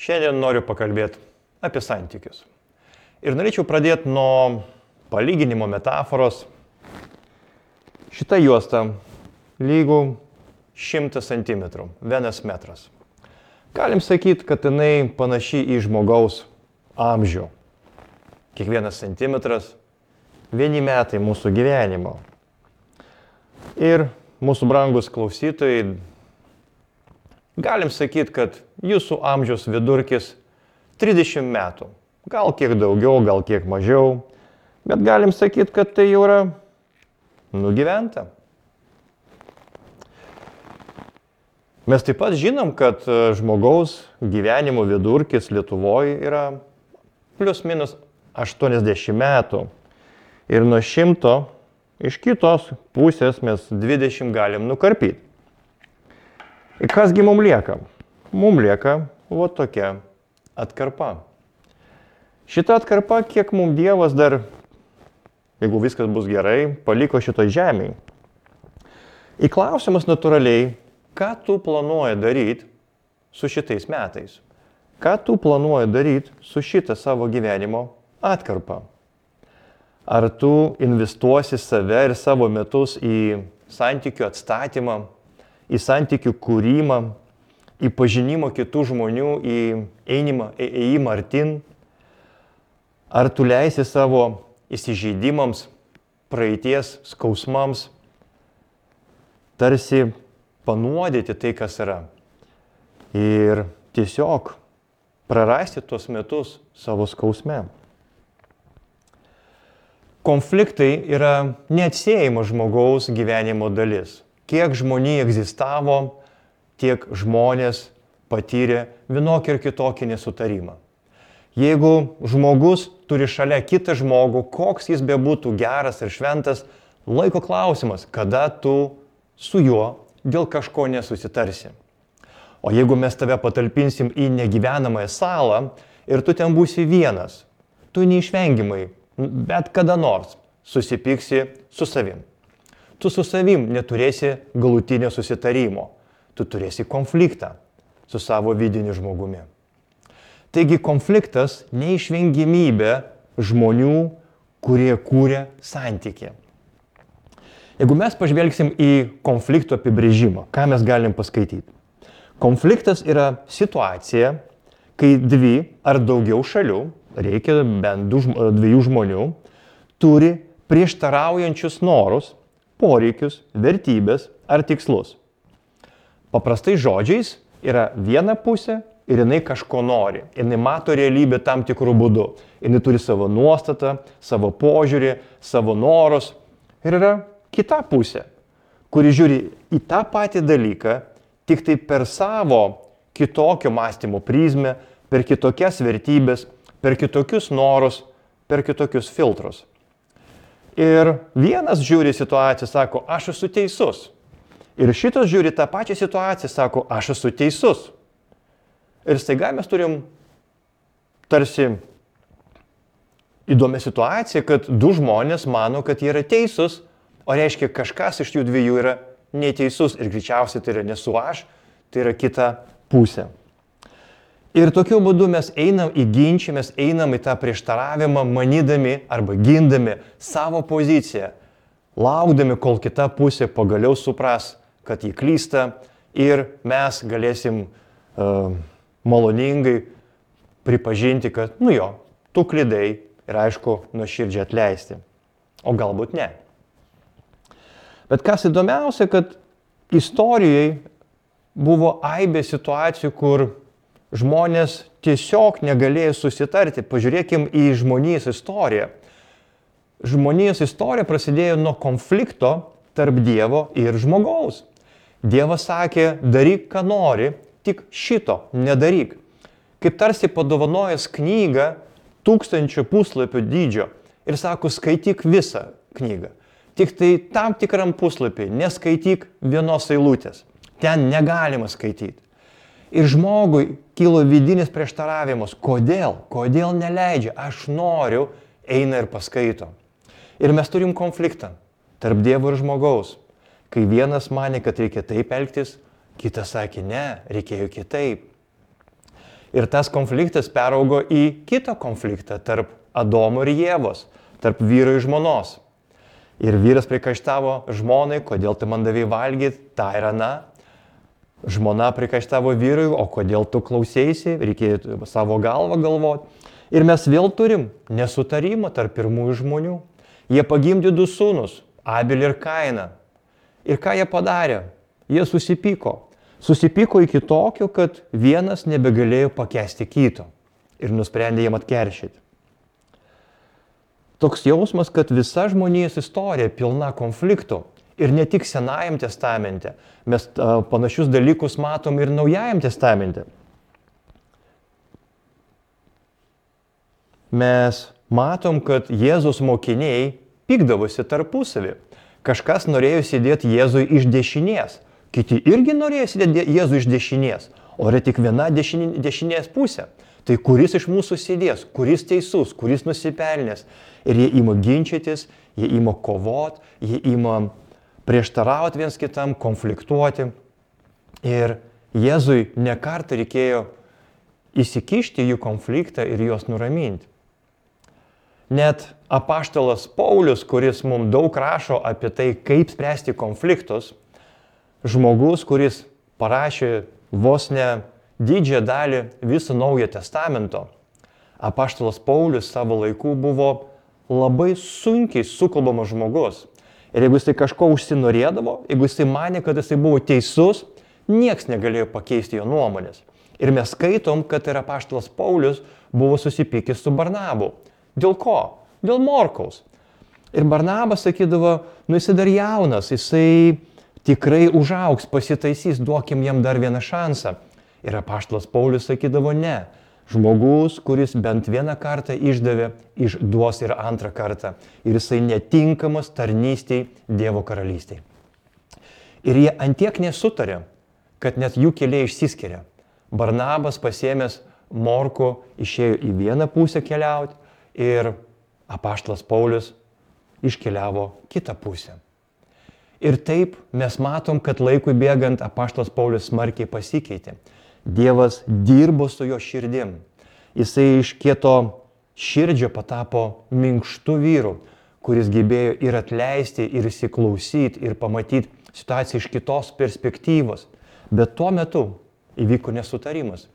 Šiandien noriu pakalbėti apie santykius. Ir norėčiau pradėti nuo palyginimo metaforos. Šita juosta lygų 100 cm, vienas metras. Galim sakyti, kad jinai panaši į žmogaus amžių. Kiekvienas centimetras - vieni metai mūsų gyvenimo. Ir mūsų brangus klausytojai, galim sakyti, kad jūsų amžiaus vidurkis 30 metų. Gal kiek daugiau, gal kiek mažiau. Bet galim sakyti, kad tai jau yra nugyventa. Mes taip pat žinom, kad e, žmogaus gyvenimo vidurkis Lietuvoje yra plius minus 80 metų. Ir nuo 100 iš kitos pusės mes 20 galim nukarpyti. Kasgi mums lieka? Mums lieka va tokia atkarpa. Šita atkarpa, kiek mums Dievas dar, jeigu viskas bus gerai, paliko šito žemėje. Į klausimus natūraliai, ką tu planuoji daryti su šitais metais? Ką tu planuoji daryti su šitą savo gyvenimo atkarpą? Ar tu investuosi save ir savo metus į santykių atstatymą, į santykių kūrimą, į pažinimo kitų žmonių, į einimą, ėjimą artin? Ar tu leisi savo įsižeidimams, praeities skausmams, tarsi panuodyti tai, kas yra. Ir tiesiog prarasti tuos metus savo skausme. Konfliktai yra neatsiejama žmogaus gyvenimo dalis. Kiek žmonių egzistavo, tiek žmonės patyrė vienokį ir kitokį nesutarimą. Jeigu žmogus turi šalia kitą žmogų, koks jis bebūtų geras ir šventas, laiko klausimas, kada tu su juo dėl kažko nesusitarsi. O jeigu mes tave patalpinsim į negyvenamąją salą ir tu ten būsi vienas, tu neišvengiamai, bet kada nors susipyksi su savim. Tu su savim neturėsi galutinio susitarimo, tu turėsi konfliktą su savo vidiniu žmogumi. Taigi konfliktas neišvengiamybė žmonių, kurie kūrė santykį. Jeigu mes pažvelgsim į konflikto apibrėžimą, ką mes galim paskaityti? Konfliktas yra situacija, kai dvi ar daugiau šalių, reikia bent du, dviejų žmonių, turi prieštaraujančius norus, poreikius, vertybės ar tikslus. Paprastai žodžiais yra viena pusė ir jinai kažko nori. Jinai mato realybę tam tikrų būdų. Jinai turi savo nuostatą, savo požiūrį, savo norus. Ir yra kita pusė, kuri žiūri į tą patį dalyką, tik tai per savo kitokio mąstymo prizmę, per kitokias vertybės, per kitokius norus, per kitokius filtrus. Ir vienas žiūri situaciją, sako, aš esu teisus. Ir šitas žiūri tą pačią situaciją, sako, aš esu teisus. Ir staiga mes turim tarsi įdomią situaciją, kad du žmonės mano, kad jie yra teisūs, O reiškia, kažkas iš jų dviejų yra neteisus ir greičiausiai tai yra nesu aš, tai yra kita pusė. Ir tokiu būdu mes einam į ginčį, mes einam į tą prieštaravimą, manydami arba gindami savo poziciją, laukdami, kol kita pusė pagaliau supras, kad jį klysta ir mes galėsim uh, maloningai pripažinti, kad, nu jo, tu klydai ir aišku, nuoširdžiai atleisti. O galbūt ne. Bet kas įdomiausia, kad istorijai buvo aibė situacijų, kur žmonės tiesiog negalėjo susitarti. Pažiūrėkim į žmonijos istoriją. Žmonijos istorija prasidėjo nuo konflikto tarp Dievo ir žmogaus. Dievas sakė, daryk, ką nori, tik šito nedaryk. Kaip tarsi padovanojęs knygą tūkstančio puslapio dydžio ir sako, skaityk visą knygą. Tik tai tam tikram puslapį neskaityk vienos eilutės. Ten negalima skaityti. Ir žmogui kilo vidinis prieštaravimas. Kodėl? Kodėl neleidžia? Aš noriu, eina ir paskaito. Ir mes turim konfliktą tarp Dievo ir žmogaus. Kai vienas mane, kad reikia taip elgtis, kitas sakė, ne, reikėjo kitaip. Ir tas konfliktas peraugo į kitą konfliktą tarp Adomo ir Jėvos, tarp vyro ir žmonos. Ir vyras prikaištavo žmonai, kodėl tu man davai valgyti, tą ir aną. Žmona prikaištavo vyrui, o kodėl tu klausėsi, reikėjo savo galvą galvoti. Ir mes vėl turim nesutarimą tarp pirmųjų žmonių. Jie pagimdė du sūnus - Abelį ir Kainą. Ir ką jie padarė? Jie susipyko. Susipyko iki tokio, kad vienas nebegalėjo pakesti kito. Ir nusprendė jam atkeršyti toks jausmas, kad visa žmonijos istorija pilna konfliktų. Ir ne tik Senajam testamente, mes panašius dalykus matom ir Naujajam testamente. Mes matom, kad Jėzus mokiniai pykdavosi tarpusavį. Kažkas norėjo sėdėti Jėzui iš dešinės, kiti irgi norėjo sėdėti Jėzui iš dešinės, o yra tik viena dešinės pusė. Tai kuris iš mūsų sėdės, kuris teisus, kuris nusipelnęs. Ir jie ima ginčytis, jie ima kovot, jie ima prieštarauti viens kitam, konfliktuoti. Ir Jėzui nekartą reikėjo įsikišti jų konfliktą ir juos nuraminti. Net apaštalas Paulius, kuris mums daug rašo apie tai, kaip spręsti konfliktus, žmogus, kuris parašė vos ne didžiąją dalį viso Naujo Testamento, apaštalas Paulius savo laiku buvo labai sunkiai sukalbamas žmogus. Ir jeigu jisai kažko užsinorėdavo, jeigu jisai mane, kad jisai buvo teisus, nieks negalėjo pakeisti jo nuomonės. Ir mes skaitom, kad yra paštalas Paulius buvo susipykęs su Barnabu. Dėl ko? Dėl Morkaus. Ir Barnabas sakydavo, nu jisai dar jaunas, jisai tikrai užauks, pasitaisys, duokim jam dar vieną šansą. Ir apaštalas Paulius sakydavo, ne, Žmogus, kuris bent vieną kartą išdavė, išduos ir antrą kartą. Ir jisai netinkamas tarnystėj Dievo karalystėje. Ir jie antiek nesutarė, kad net jų keliai išsiskiria. Barnabas pasėmęs Morku išėjo į vieną pusę keliauti ir apaštlas Paulius iškeliavo kitą pusę. Ir taip mes matom, kad laikui bėgant apaštlas Paulius smarkiai pasikeitė. Dievas dirbo su jo širdim. Jisai iš kieto širdžio patapo minkštų vyrų, kuris gebėjo ir atleisti, ir įsiklausyti, ir pamatyti situaciją iš kitos perspektyvos. Bet tuo metu įvyko nesutarimas.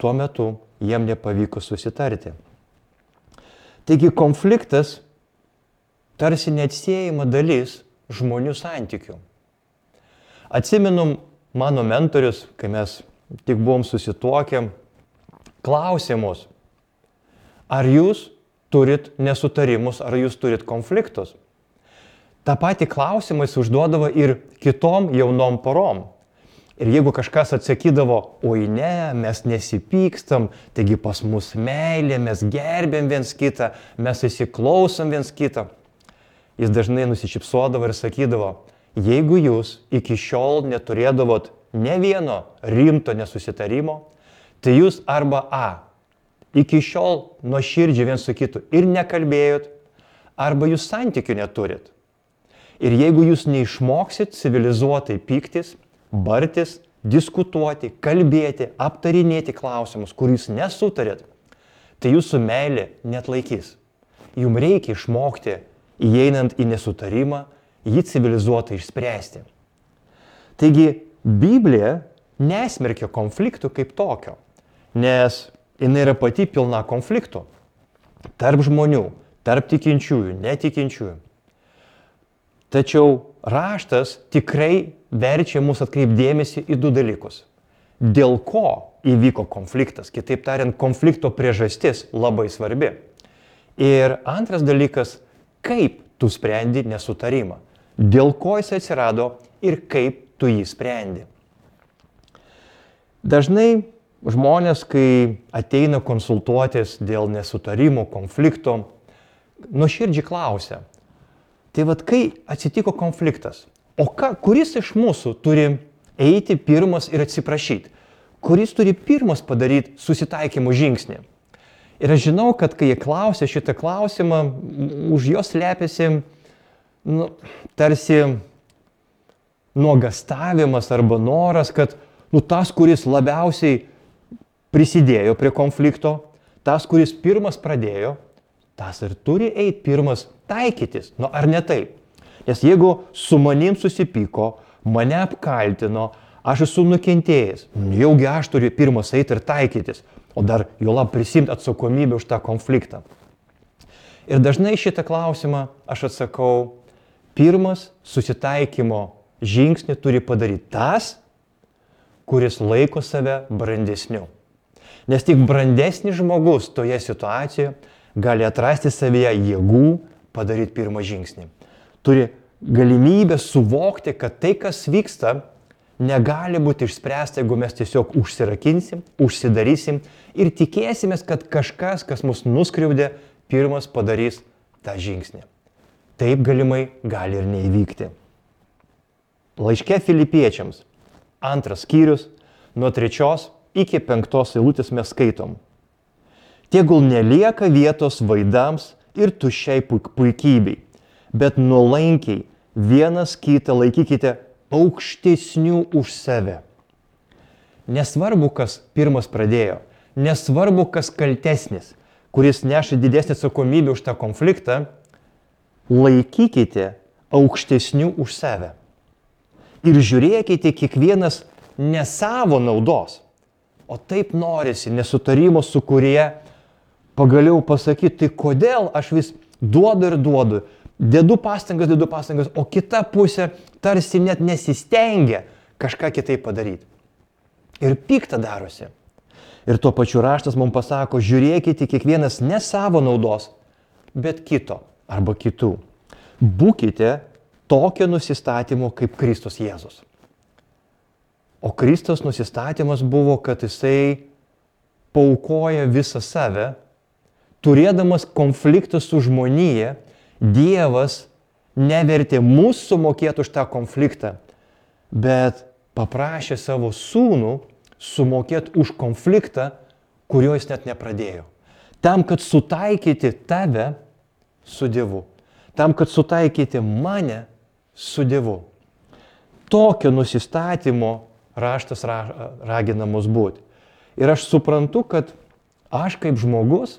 Tuo metu jiem nepavyko susitarti. Taigi konfliktas tarsi neatsiejama dalis žmonių santykių. Atsimenu mano mentorius, kai mes tik buvom susituokę, klausimus. Ar jūs turit nesutarimus, ar jūs turit konfliktus? Ta pati klausimą jis užduodavo ir kitom jaunom porom. Ir jeigu kažkas atsakydavo, oi ne, mes nesipykstam, taigi pas mus meilė, mes gerbėm viens kitą, mes įsiklausom viens kitą, jis dažnai nusišypsodavo ir sakydavo, jeigu jūs iki šiol neturėdavot ne vieno rimto nesusitarimo, tai jūs arba A, iki šiol nuoširdžiai viens su kitu ir nekalbėjot, arba jūs santykių neturit. Ir jeigu jūs neišmoksit civilizuotai pyktis, bartis, diskutuoti, kalbėti, aptarinėti klausimus, kur jūs nesutarėt, tai jūsų meilė net laikys. Jums reikia išmokti, įeinant į nesutarimą, jį civilizuotai išspręsti. Taigi Biblija nesmerkia konfliktų kaip tokio, nes jinai yra pati pilna konfliktų tarp žmonių, tarp tikinčiųjų, netikinčiųjų. Tačiau raštas tikrai verčia mus atkreipdėmėsi į du dalykus. Dėl ko įvyko konfliktas, kitaip tariant, konflikto priežastis labai svarbi. Ir antras dalykas, kaip tu sprendi nesutarimą. Dėl ko jis atsirado ir kaip tu jį sprendi. Dažnai žmonės, kai ateina konsultuotis dėl nesutarimo, konflikto, nuoširdžiai klausia, tai vad kai atsitiko konfliktas, o ką, kuris iš mūsų turi eiti pirmas ir atsiprašyti, kuris turi pirmas padaryti susitaikymo žingsnį. Ir aš žinau, kad kai jie klausia šitą klausimą, už jos lepiasi nu, tarsi nuogastavimas arba noras, kad nu, tas, kuris labiausiai prisidėjo prie konflikto, tas, kuris pirmas pradėjo, tas ir turi eiti pirmas taikytis. Nu ar ne taip? Nes jeigu su manim susipyko, mane apkaltino, aš esu nukentėjęs, jaugi aš turiu pirmas eiti ir taikytis, o dar jo lab prisimti atsakomybę už tą konfliktą. Ir dažnai šitą klausimą aš atsakau, pirmas susitaikymo žingsnį turi padaryti tas, kuris laiko save brandesniu. Nes tik brandesnis žmogus toje situacijoje gali atrasti savyje jėgų padaryti pirmą žingsnį. Turi galimybę suvokti, kad tai, kas vyksta, negali būti išspręsta, jeigu mes tiesiog užsirakinsim, užsidarysim ir tikėsimės, kad kažkas, kas mus nuskriaudė, pirmas padarys tą žingsnį. Taip galimai gali ir neįvykti. Laiške filipiečiams, antras skyrius, nuo trečios iki penktos eilutės mes skaitom. Tegul nelieka vietos vaidams ir tušiai puikybei, bet nuolankiai vienas kitą laikykite aukštesnių už save. Nesvarbu, kas pirmas pradėjo, nesvarbu, kas kaltesnis, kuris neša didesnį atsakomybę už tą konfliktą, laikykite aukštesnių už save. Ir žiūrėkite kiekvienas ne savo naudos, o taip norisi nesutarimo su kurie pagaliau pasakyti, tai kodėl aš vis duodu ir duodu, dedu pastangas, dedu pastangas, o kita pusė tarsi net nesistengia kažką kitaip padaryti. Ir pikta darosi. Ir tuo pačiu raštas mums pasako, žiūrėkite kiekvienas ne savo naudos, bet kito arba kitų. Būkite tokio nusistatymo kaip Kristus Jėzus. O Kristus nusistatymas buvo, kad jisai paukoja visą save, turėdamas konfliktą su žmonėje, Dievas nevertė mūsų sumokėti už tą konfliktą, bet paprašė savo sūnų sumokėti už konfliktą, kurio jis net nepradėjo. Tam, kad sutaikyti tave su Dievu. Tam, kad sutaikyti mane su Dievu. Tokio nusistatymo raštas ra, ragina mus būti. Ir aš suprantu, kad aš kaip žmogus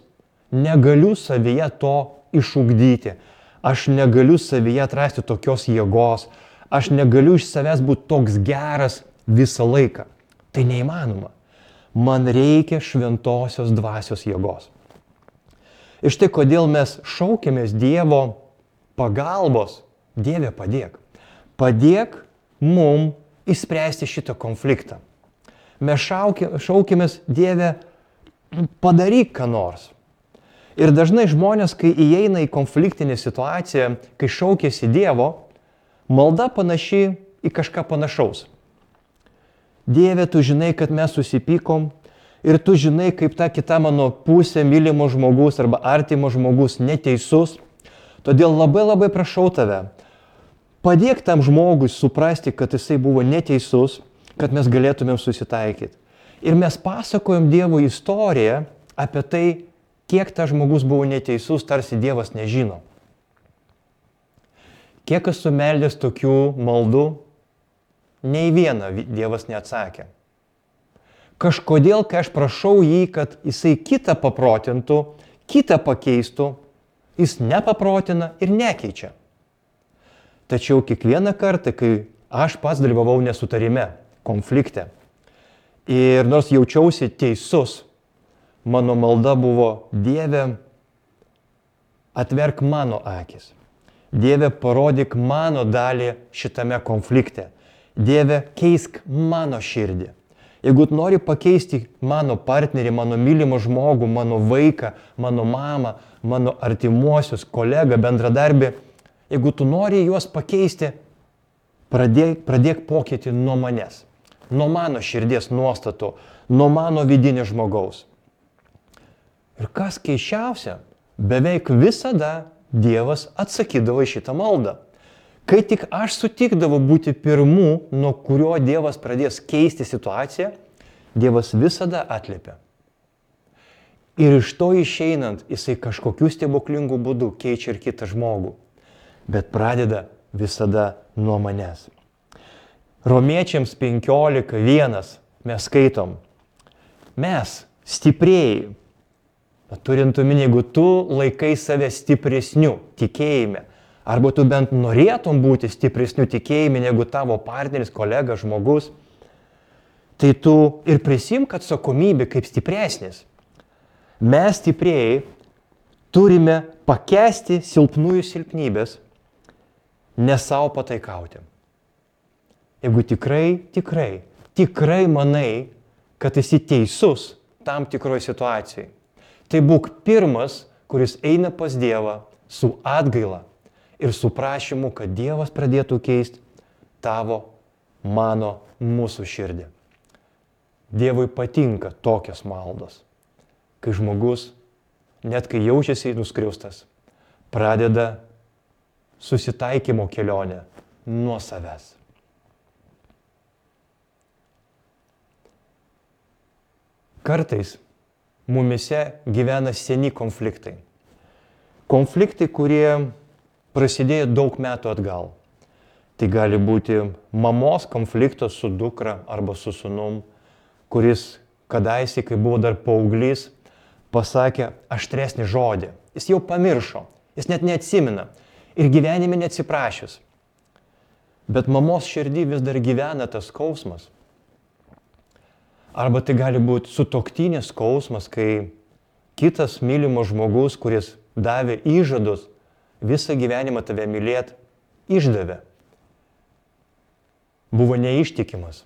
negaliu savyje to išugdyti. Aš negaliu savyje atrasti tokios jėgos. Aš negaliu iš savęs būti toks geras visą laiką. Tai neįmanoma. Man reikia šventosios dvasios jėgos. Ir štai kodėl mes šaukėmės Dievo pagalbos. Dieve padėk. Padėk mum išspręsti šitą konfliktą. Mes šaukėmės Dieve, padaryk ką nors. Ir dažnai žmonės, kai įeina į konfliktinę situaciją, kai šaukėsi Dievo, malda panaši į kažką panašaus. Dieve, tu žinai, kad mes susipykom ir tu žinai, kaip ta kita mano pusė, mylimo žmogus arba artimo žmogus neteisus. Todėl labai labai prašau tave, padėk tam žmogui suprasti, kad jisai buvo neteisus, kad mes galėtumėm susitaikyti. Ir mes pasakojom Dievo istoriją apie tai, kiek tas žmogus buvo neteisus, tarsi Dievas nežino. Kiek esu meldęs tokių maldų, nei vieną Dievas neatsakė. Kažkodėl, kai aš prašau jį, kad jisai kitą paprotintų, kitą pakeistų, jis nepaprotina ir nekeičia. Tačiau kiekvieną kartą, kai aš pats dalyvavau nesutarime, konflikte, ir nors jaučiausi teisus, mano malda buvo Dieve, atverk mano akis. Dieve, parodyk mano dalį šitame konflikte. Dieve, keisk mano širdį. Jeigu nori pakeisti mano partnerį, mano mylimą žmogų, mano vaiką, mano mamą, mano artimuosius, kolegą, bendradarbį, jeigu tu nori juos pakeisti, pradėk, pradėk pokytį nuo manęs, nuo mano širdies nuostatų, nuo mano vidinio žmogaus. Ir kas keiščiausia, beveik visada Dievas atsakydavo į šitą maldą. Kai tik aš sutikdavau būti pirmu, nuo kurio Dievas pradės keisti situaciją, Dievas visada atliepia. Ir iš to išeinant, jisai kažkokiu stebuklingu būdu keičia ir kitą žmogų. Bet pradeda visada nuo manęs. Romiečiams 15.1 mes skaitom, mes, stiprieji, turint omeny, jeigu tu laikai save stipresniu tikėjime, arba tu bent norėtum būti stipresniu tikėjime negu tavo partneris, kolega, žmogus, tai tu ir prisimk atsakomybę kaip stipresnis. Mes stiprieji turime pakesti silpnųjų silpnybės, ne savo pataikauti. Jeigu tikrai, tikrai, tikrai manai, kad esi teisus tam tikroje situacijoje, tai būk pirmas, kuris eina pas Dievą su atgaila ir su prašymu, kad Dievas pradėtų keisti tavo, mano, mūsų širdį. Dievui patinka tokios maldos, kai žmogus, net kai jaučiasi nuskriaustas, pradeda susitaikymo kelionę nuo savęs. Kartais mumise gyvena seni konfliktai. Konfliktai, kurie prasidėjo daug metų atgal. Tai gali būti mamos konfliktas su dukra arba su sunum, kuris kadaise, kai buvo dar paauglys, pasakė aštresnį žodį. Jis jau pamiršo, jis net neatsimena ir gyvenime neatsiprašys. Bet mamos širdį vis dar gyvena tas skausmas. Arba tai gali būti sutoktinės skausmas, kai kitas mylimas žmogus, kuris davė įžadus visą gyvenimą tave mylėti, išdavė. Buvo neištikimas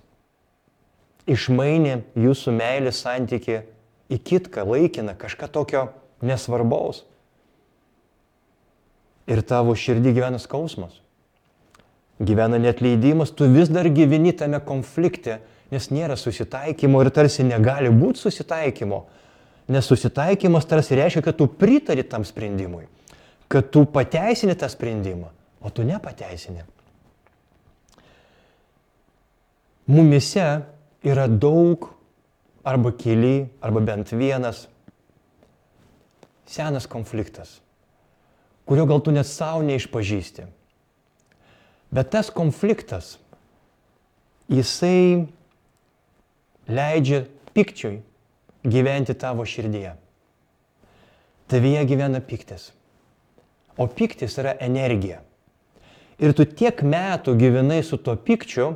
išmainė jūsų meilės santyki į kitką laikiną, kažką tokio nesvarbaus. Ir tavo širdį gyvena skausmas. Gyvena netleidimas, tu vis dar gyveni tame konflikte, nes nėra susitaikymo ir tarsi negali būti susitaikymo. Nes susitaikymas tarsi reiškia, kad tu pritari tam sprendimui, kad tu pateisini tą sprendimą, o tu nepateisini. Mumise yra daug arba keli, arba bent vienas senas konfliktas, kurio gal tu net savo neišpažįsti. Bet tas konfliktas, jisai leidžia pikčiui gyventi tavo širdyje. Tavyje gyvena piktis. O piktis yra energija. Ir tu tiek metų gyvenai su tuo pikčiu,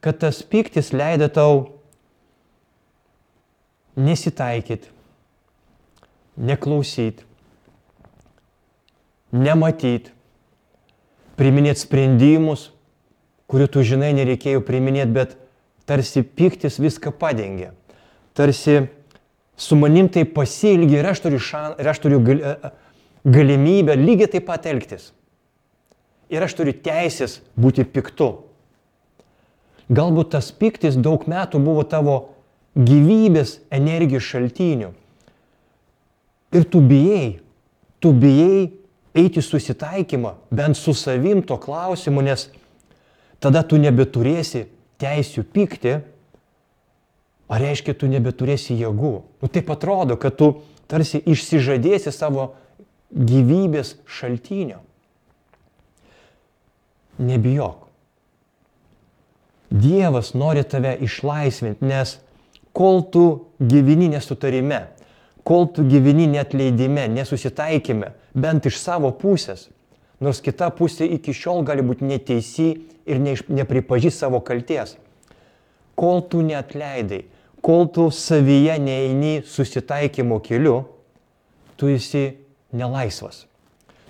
kad tas piktis leido tau nesitaikyti, neklausyti, nematyti, priminėti sprendimus, kurių tu žinai nereikėjo priminėti, bet tarsi piktis viską padengia. Tarsi su manim tai pasilgi ir aš turiu, šan, ir aš turiu gal, galimybę lygiai taip pat elgtis. Ir aš turiu teisės būti piktu. Galbūt tas piktis daug metų buvo tavo gyvybės energijos šaltiniu. Ir tu bijai, tu bijai eiti susitaikymą, bent su savim to klausimu, nes tada tu nebeturėsi teisių pykti, ar reiškia, tu nebeturėsi jėgų. Nu taip atrodo, kad tu tarsi išsižadėsi savo gyvybės šaltinio. Nebijok. Dievas nori tave išlaisvinti, nes kol tu gyveni nesutarime, kol tu gyveni netleidime, nesusitaikime, bent iš savo pusės, nors kita pusė iki šiol gali būti neteisi ir neiš, nepripažįs savo kalties, kol tu neatleidai, kol tu savyje neini susitaikymo keliu, tu esi nelaisvas,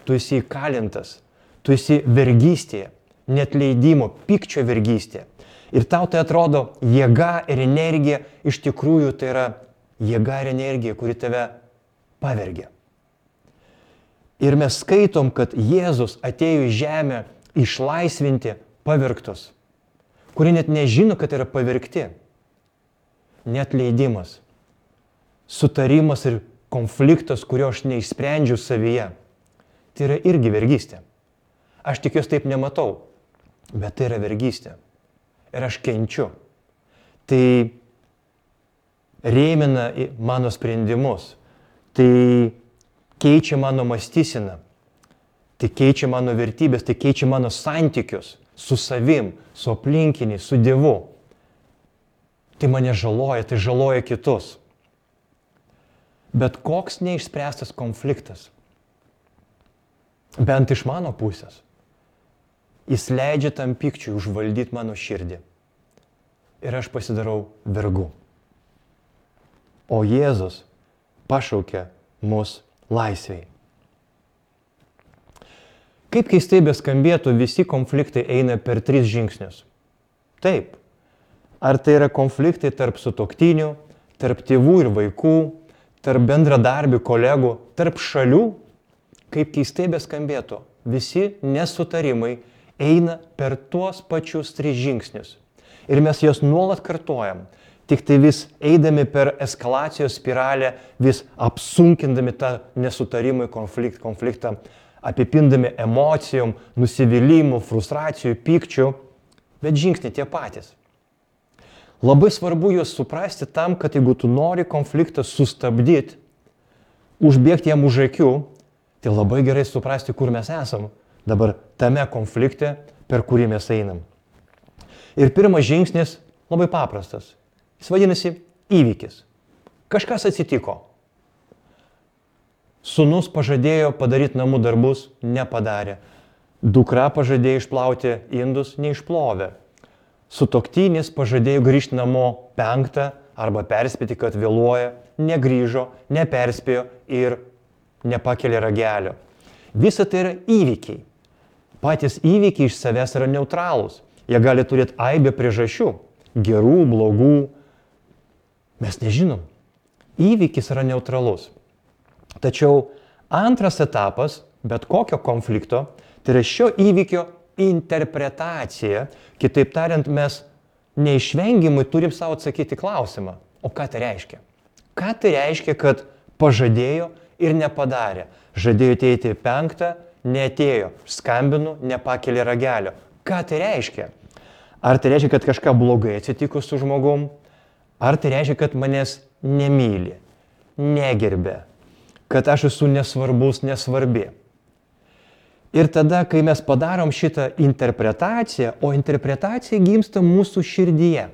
tu esi įkalintas, tu esi vergystėje, netleidimo, pykčio vergystėje. Ir tau tai atrodo jėga ir energija, iš tikrųjų tai yra jėga ir energija, kuri tave pavergia. Ir mes skaitom, kad Jėzus atėjo į žemę išlaisvinti pavirktus, kurie net nežino, kad yra pavirkti. Net leidimas, sutarimas ir konfliktas, kurio aš neišsprendžiu savyje. Tai yra irgi vergystė. Aš tikiuosi taip nematau, bet tai yra vergystė ir aš kenčiu. Tai rėmina mano sprendimus, tai keičia mano mąstyseną, tai keičia mano vertybės, tai keičia mano santykius su savim, su aplinkiniais, su Dievu. tai mane žaloja, tai žaloja kitus. Bet koks neišspręstas konfliktas, bent iš mano pusės, jis leidžia tam pikčiui užvaldyti mano širdį. Ir aš pasidarau vergu. O Jėzus pašaukia mus laisviai. Kaip keistai beskambėtų, visi konfliktai eina per tris žingsnius. Taip. Ar tai yra konfliktai tarp sutoktinių, tarp tėvų ir vaikų, tarp bendradarbių, kolegų, tarp šalių? Kaip keistai beskambėtų, visi nesutarimai eina per tuos pačius tris žingsnius. Ir mes juos nuolat kartojam. Tik tai vis eidami per eskalacijos spiralę, vis apsunkindami tą nesutarimą, konflikt, konfliktą, apipindami emocijom, nusivylimu, frustracijų, pykčių, bet žingsniai tie patys. Labai svarbu juos suprasti tam, kad jeigu tu nori konfliktą sustabdyti, užbėgti jam už akių, tai labai gerai suprasti, kur mes esam dabar tame konflikte, per kurį mes einam. Ir pirmas žingsnis labai paprastas. Jis vadinasi įvykis. Kažkas atsitiko. Sūnus pažadėjo padaryti namų darbus, nepadarė. Dukra pažadėjo išplauti indus, neišplovė. Sutoktinis pažadėjo grįžti namo penktą arba perspėti, kad vėluoja, negrįžo, neperspėjo ir nepakelė ragelio. Visa tai yra įvykiai. Patys įvykiai iš savęs yra neutralūs. Jie gali turėti aibę priežasčių - gerų, blogų. Mes nežinom. Įvykis yra neutralus. Tačiau antras etapas bet kokio konflikto tai yra šio įvykio interpretacija. Kitaip tariant, mes neišvengiamai turim savo atsakyti klausimą, o ką tai reiškia? Ką tai reiškia, kad pažadėjo ir nepadarė? Žadėjo ateiti penktą, neatėjo, skambinu, nepakelė ragelio. Ką tai reiškia? Ar tai reiškia, kad kažką blogai atsitiko su žmogum? Ar tai reiškia, kad manęs nemyli, negerbė, kad aš esu nesvarbus, nesvarbi. Ir tada, kai mes padarom šitą interpretaciją, o interpretacija gimsta mūsų širdyje.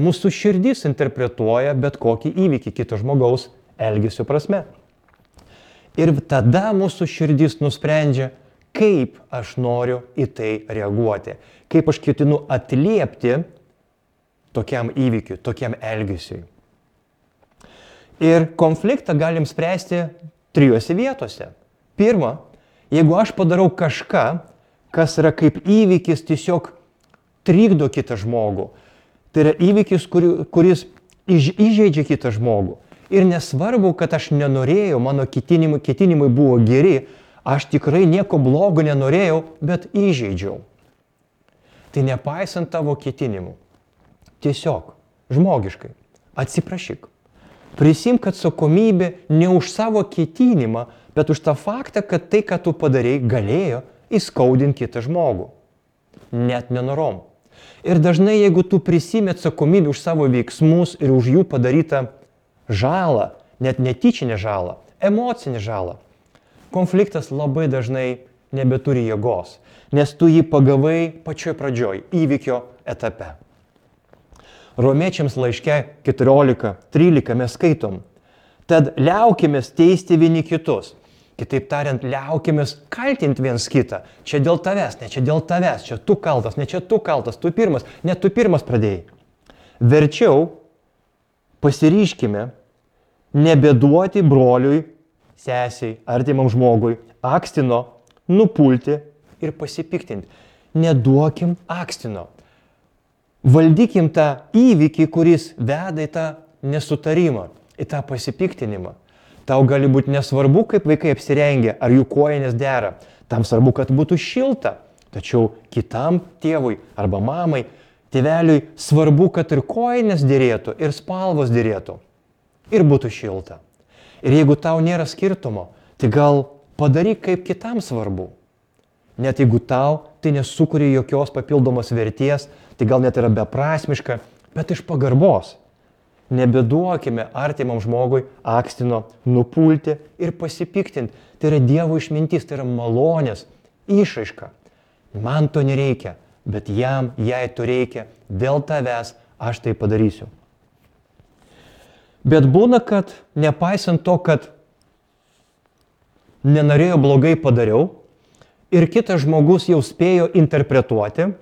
Mūsų širdis interpretuoja bet kokį įvykį kito žmogaus elgesio prasme. Ir tada mūsų širdis nusprendžia, kaip aš noriu į tai reaguoti, kaip aš ketinu atliepti tokiam įvykiui, tokiam elgesiui. Ir konfliktą galim spręsti trijose vietose. Pirma, jeigu aš padarau kažką, kas yra kaip įvykis tiesiog trikdo kitą žmogų, tai yra įvykis, kuri, kuris įžeidžia kitą žmogų. Ir nesvarbu, kad aš nenorėjau, mano ketinimai, ketinimai buvo geri, aš tikrai nieko blogo nenorėjau, bet įžeidžiau. Tai nepaisant tavo ketinimų. Tiesiog, žmogiškai, atsiprašyk. Prisimk atsakomybę ne už savo ketinimą, bet už tą faktą, kad tai, ką tu padarėjai, galėjo įskaudinti kitą žmogų. Net nenorom. Ir dažnai, jeigu tu prisimi atsakomybę už savo veiksmus ir už jų padarytą žalą, net netyčinę žalą, emocinę žalą, konfliktas labai dažnai nebeturi jėgos, nes tu jį pagavai pačioj pradžioj, įvykio etape. Romiečiams laiške 14.13 mes skaitom. Tad liaukimės teisti vieni kitus. Kitaip tariant, liaukimės kaltinti viens kitą. Čia dėl tavęs, ne čia dėl tavęs, čia tu kaltas, ne čia tu kaltas, tu pirmas, ne tu pirmas pradėjai. Verčiau pasiryškime nebeduoti broliui, sesiai, artimam žmogui, akstino, nupulti ir pasipiktinti. Neduokim akstino. Valdykim tą įvykį, kuris veda į tą nesutarimą, į tą pasipiktinimą. Tau gali būti nesvarbu, kaip vaikai apsirengia, ar jų kojonės dera. Tam svarbu, kad būtų šilta. Tačiau kitam tėvui arba mamai, tėveliui svarbu, kad ir kojonės dėrėtų, ir spalvos dėrėtų. Ir būtų šilta. Ir jeigu tau nėra skirtumo, tai gal padaryk kaip kitam svarbu. Net jeigu tau tai nesukuria jokios papildomos verties, tai gal net yra beprasmiška, bet iš pagarbos. Nebeduokime artimam žmogui akstino nupulti ir pasipiktinti. Tai yra Dievo išmintis, tai yra malonės išaiška. Man to nereikia, bet jam, jai to reikia, dėl tavęs aš tai padarysiu. Bet būna, kad nepaisant to, kad nenorėjo blogai padariau ir kitas žmogus jau spėjo interpretuoti,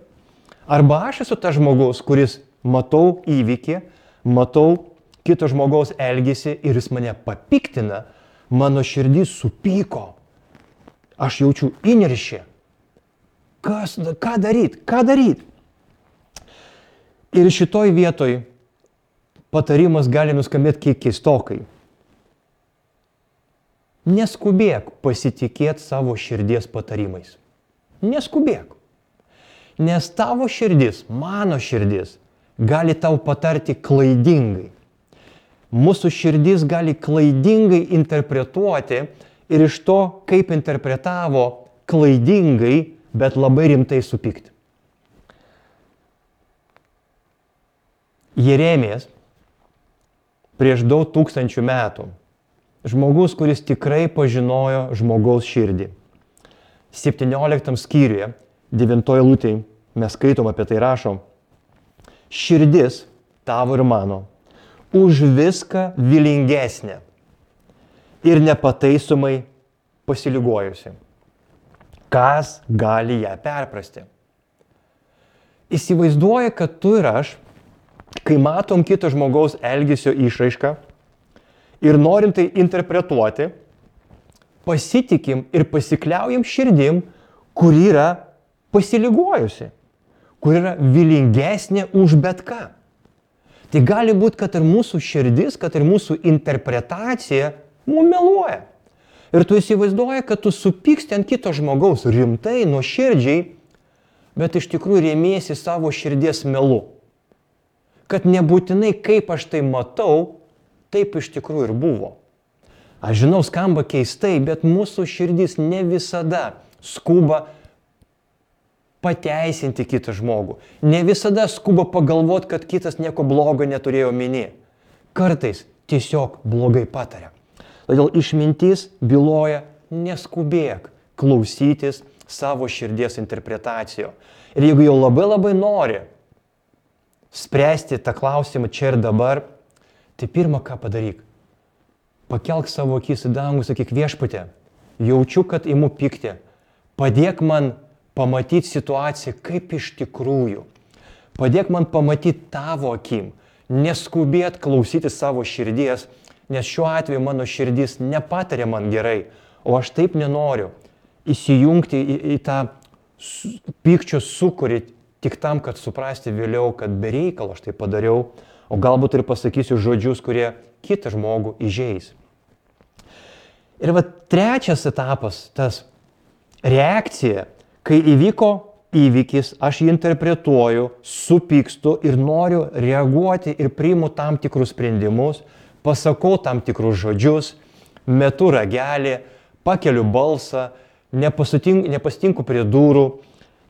arba aš esu tas žmogus, kuris matau įvykį, matau kito žmogaus elgesį ir jis mane papiktina, mano širdis supyko, aš jaučiu įniršį. Kas, ką daryti, ką daryti? Ir šitoj vietoj patarimas gali nuskambėti kiek keistokai. Neskubėk pasitikėti savo širdies patarimais. Neskubėk. Nes tavo širdis, mano širdis, gali tau patarti klaidingai. Mūsų širdis gali klaidingai interpretuoti ir iš to, kaip interpretavo klaidingai, bet labai rimtai supykti. Jeremijas prieš daug tūkstančių metų. Žmogus, kuris tikrai pažinojo žmogaus širdį. 17 skyriuje, 9 lūtėje, mes skaitom apie tai rašom. Širdis tavo ir mano už viską vilingesnė ir nepataisomai pasiligojusi. Kas gali ją perprasti? Įsivaizduoja, kad tu ir aš kai matom kito žmogaus elgesio išraišką ir norim tai interpretuoti, pasitikim ir pasikliaujam širdim, kur yra pasiligojusi, kur yra vilingesnė už bet ką. Tai gali būti, kad ir mūsų širdis, kad ir mūsų interpretacija mums meluoja. Ir tu įsivaizduoji, kad tu supyksti ant kito žmogaus rimtai, nuoširdžiai, bet iš tikrųjų rėmėsi savo širdies melu kad nebūtinai kaip aš tai matau, taip iš tikrųjų ir buvo. Aš žinau, skamba keistai, bet mūsų širdis ne visada skuba pateisinti kitą žmogų. Ne visada skuba pagalvoti, kad kitas nieko blogo neturėjo minė. Kartais tiesiog blogai pataria. Todėl išmintis byloja neskubėk klausytis savo širdies interpretacijo. Ir jeigu jau labai labai nori spręsti tą klausimą čia ir dabar, tai pirmą ką padaryk. Pakelk savo akis į dangų, sakyk viešpatė, jaučiu, kad imu pykti. Padėk man pamatyti situaciją kaip iš tikrųjų. Padėk man pamatyti tavo akim, neskubėt klausyti savo širdies, nes šiuo atveju mano širdis nepatarė man gerai, o aš taip nenoriu įsijungti į, į tą pykčio sukūrį tik tam, kad suprasti vėliau, kad be reikalo aš tai padariau, o galbūt ir pasakysiu žodžius, kurie kitą žmogų įžeis. Ir va trečias etapas, tas reakcija, kai įvyko įvykis, aš jį interpretuoju, supykstu ir noriu reaguoti ir priimu tam tikrus sprendimus, pasakau tam tikrus žodžius, metu ragelį, pakeliu balsą, nepasitinku prie durų,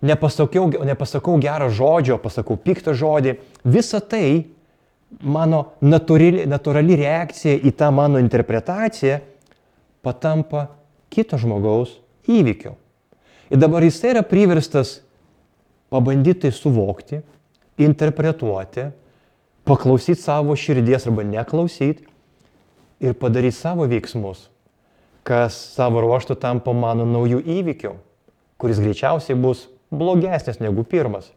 nepasakiau, nepasakau gerą žodžio, pasakau piktą žodį. Visa tai mano natūrali, natūrali reakcija į tą mano interpretaciją patampa kito žmogaus įvykiu. Ir dabar jis yra priverstas pabandyti tai suvokti, interpretuoti, paklausyti savo širdies arba neklausyti ir padaryti savo veiksmus, kas savo ruoštų tampa mano naujų įvykių, kuris greičiausiai bus blogesnės negu pirmas.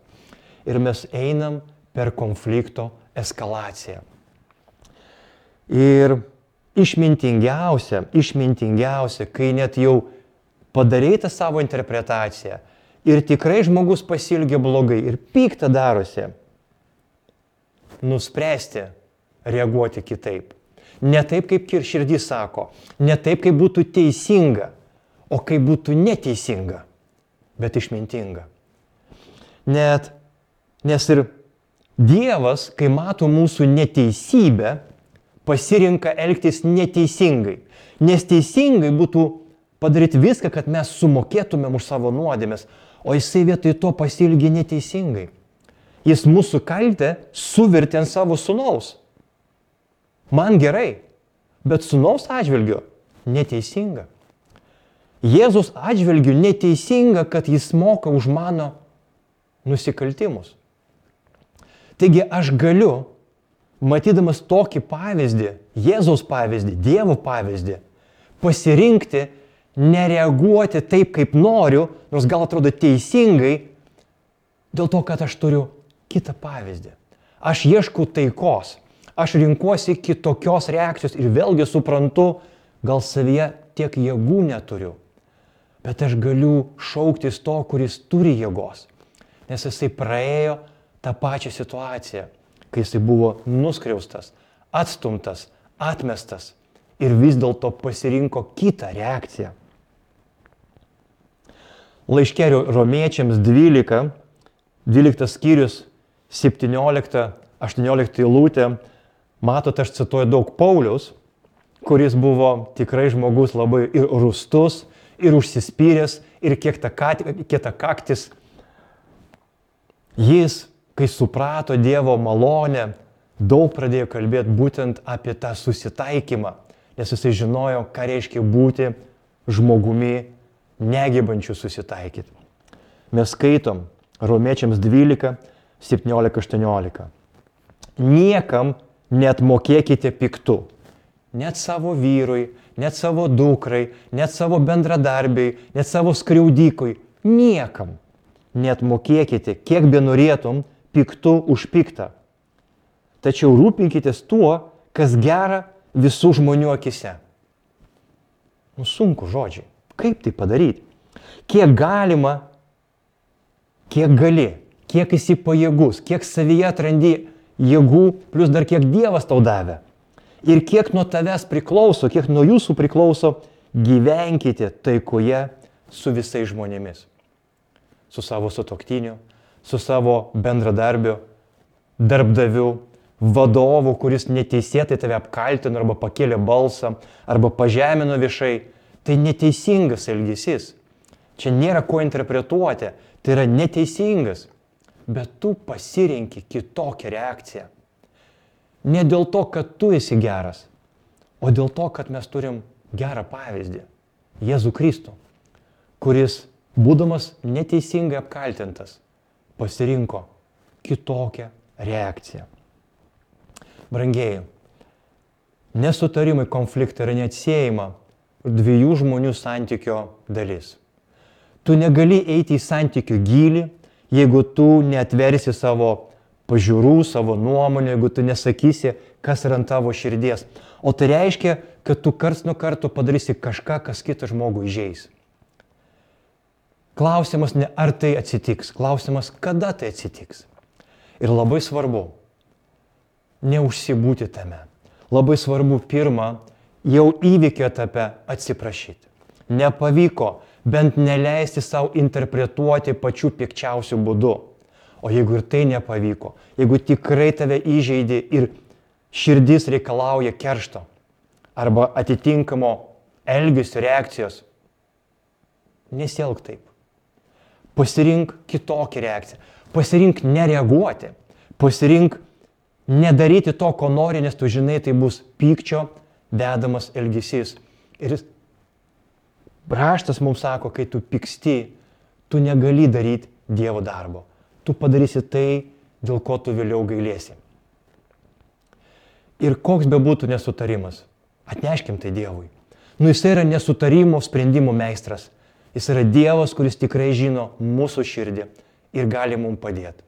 Ir mes einam per konflikto eskalaciją. Ir išmintingiausia, išmintingiausia, kai net jau padarėte savo interpretaciją ir tikrai žmogus pasilgia blogai ir pyktą darosi, nuspręsti reaguoti kitaip. Ne taip, kaip širdis sako, ne taip, kaip būtų teisinga, o kaip būtų neteisinga bet išmintinga. Net, nes ir Dievas, kai mato mūsų neteisybę, pasirinka elgtis neteisingai. Nes teisingai būtų padaryti viską, kad mes sumokėtumėm už savo nuodėmės, o jisai vietoj to pasilgi neteisingai. Jis mūsų kaltę suvirtė ant savo sunaus. Man gerai, bet sunaus atžvilgiu neteisinga. Jėzus atžvelgiu neteisinga, kad jis moka už mano nusikaltimus. Taigi aš galiu, matydamas tokį pavyzdį, Jėzaus pavyzdį, Dievo pavyzdį, pasirinkti nereaguoti taip, kaip noriu, nors gal atrodo teisingai, dėl to, kad aš turiu kitą pavyzdį. Aš ieškau taikos, aš rinkuosi kitokios reakcijos ir vėlgi suprantu, gal savyje tiek jėgų neturiu, bet aš galiu šauktis to, kuris turi jėgos, nes jisai praėjo tą pačią situaciją, kai jisai buvo nuskriaustas, atstumtas, atmestas ir vis dėlto pasirinko kitą reakciją. Laiškė romiečiams 12, 12 skyrius, 17-18 lūtė, matote, aš cituoju daug Paulius, kuris buvo tikrai žmogus labai ir rustus, ir užsispyręs, ir kiek ta kaktis. Jis, kai suprato Dievo malonę, daug pradėjo kalbėti būtent apie tą susitaikymą, nes jisai žinojo, ką reiškia būti žmogumi negebančių susitaikyti. Mes skaitom Romiečiams 12, 17, 18. Niekam net mokėkite piktų. Net savo vyrui, net savo dukrai, net savo bendradarbiai, net savo skriaudikui. Niekam. Net mokėkite, kiek be norėtum, piktų už piktą. Tačiau rūpinkitės tuo, kas gera visų žmonių akise. Nu sunku žodžiai. Kaip tai padaryti? Kiek galima, kiek gali, kiek esi pajėgus, kiek savyje atrandi jėgų, plus dar kiek Dievas tau davė. Ir kiek nuo tavęs priklauso, kiek nuo jūsų priklauso, gyvenkite taikoje su visais žmonėmis. Su savo sutoktiniu, su savo bendradarbiu, darbdaviu, vadovu, kuris neteisėtai tave apkaltino arba pakėlė balsą, arba pažemino viešai Tai neteisingas elgesys. Čia nėra ko interpretuoti, tai yra neteisingas. Bet tu pasirenki kitokią reakciją. Ne dėl to, kad tu esi geras, o dėl to, kad mes turim gerą pavyzdį. Jėzų Kristų, kuris, būdamas neteisingai apkaltintas, pasirinko kitokią reakciją. Brangieji, nesutarimai, konfliktai yra neatsiejama dviejų žmonių santykio dalis. Tu negali eiti į santykių gilį, jeigu tu netversi savo pažiūrų, savo nuomonę, jeigu tu nesakysi, kas yra ant tavo širdies. O tai reiškia, kad tu kars nuo karto padarysi kažką, kas kitą žmogų įžeis. Klausimas ne ar tai atsitiks, klausimas kada tai atsitiks. Ir labai svarbu neužsibūti tame. Labai svarbu pirmą jau įvykio etape atsiprašyti. Nepavyko bent neleisti savo interpretuoti pačių pikčiausių būdų. O jeigu ir tai nepavyko, jeigu tikrai tave įžeidė ir širdis reikalauja keršto arba atitinkamo elgesio reakcijos, nesielg taip. Pasirink kitokią reakciją. Pasirink nereaguoti. Pasirink nedaryti to, ko nori, nes tu žinai, tai bus pykčio vedamas elgesys. Ir raštas mums sako, kai tu pyksti, tu negali daryti Dievo darbo. Tu padarysi tai, dėl ko tu vėliau gailėsi. Ir koks bebūtų nesutarimas, atneškim tai Dievui. Nu jis yra nesutarimo sprendimo meistras. Jis yra Dievas, kuris tikrai žino mūsų širdį ir gali mums padėti.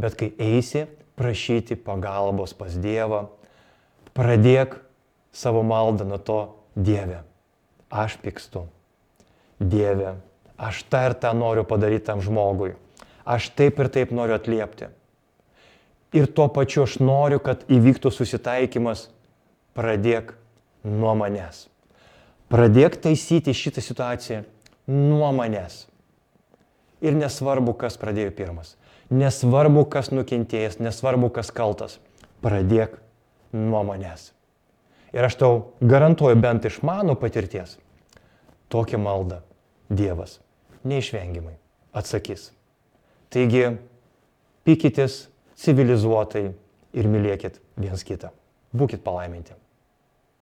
Bet kai eisi prašyti pagalbos pas Dievą, pradėk savo maldą nuo to Dieve. Aš pykstu. Dieve, aš tą ir tą noriu padaryti tam žmogui. Aš taip ir taip noriu atliepti. Ir tuo pačiu aš noriu, kad įvyktų susitaikymas. Pradėk nuo manęs. Pradėk taisyti šitą situaciją nuo manęs. Ir nesvarbu, kas pradėjo pirmas. Nesvarbu, kas nukentėjęs, nesvarbu, kas kaltas. Pradėk nuo manęs. Ir aš tau garantuoju bent iš mano patirties, tokią maldą Dievas neišvengiamai atsakys. Taigi, pykitės civilizuotai ir mylėkit viens kitą. Būkit palaiminti.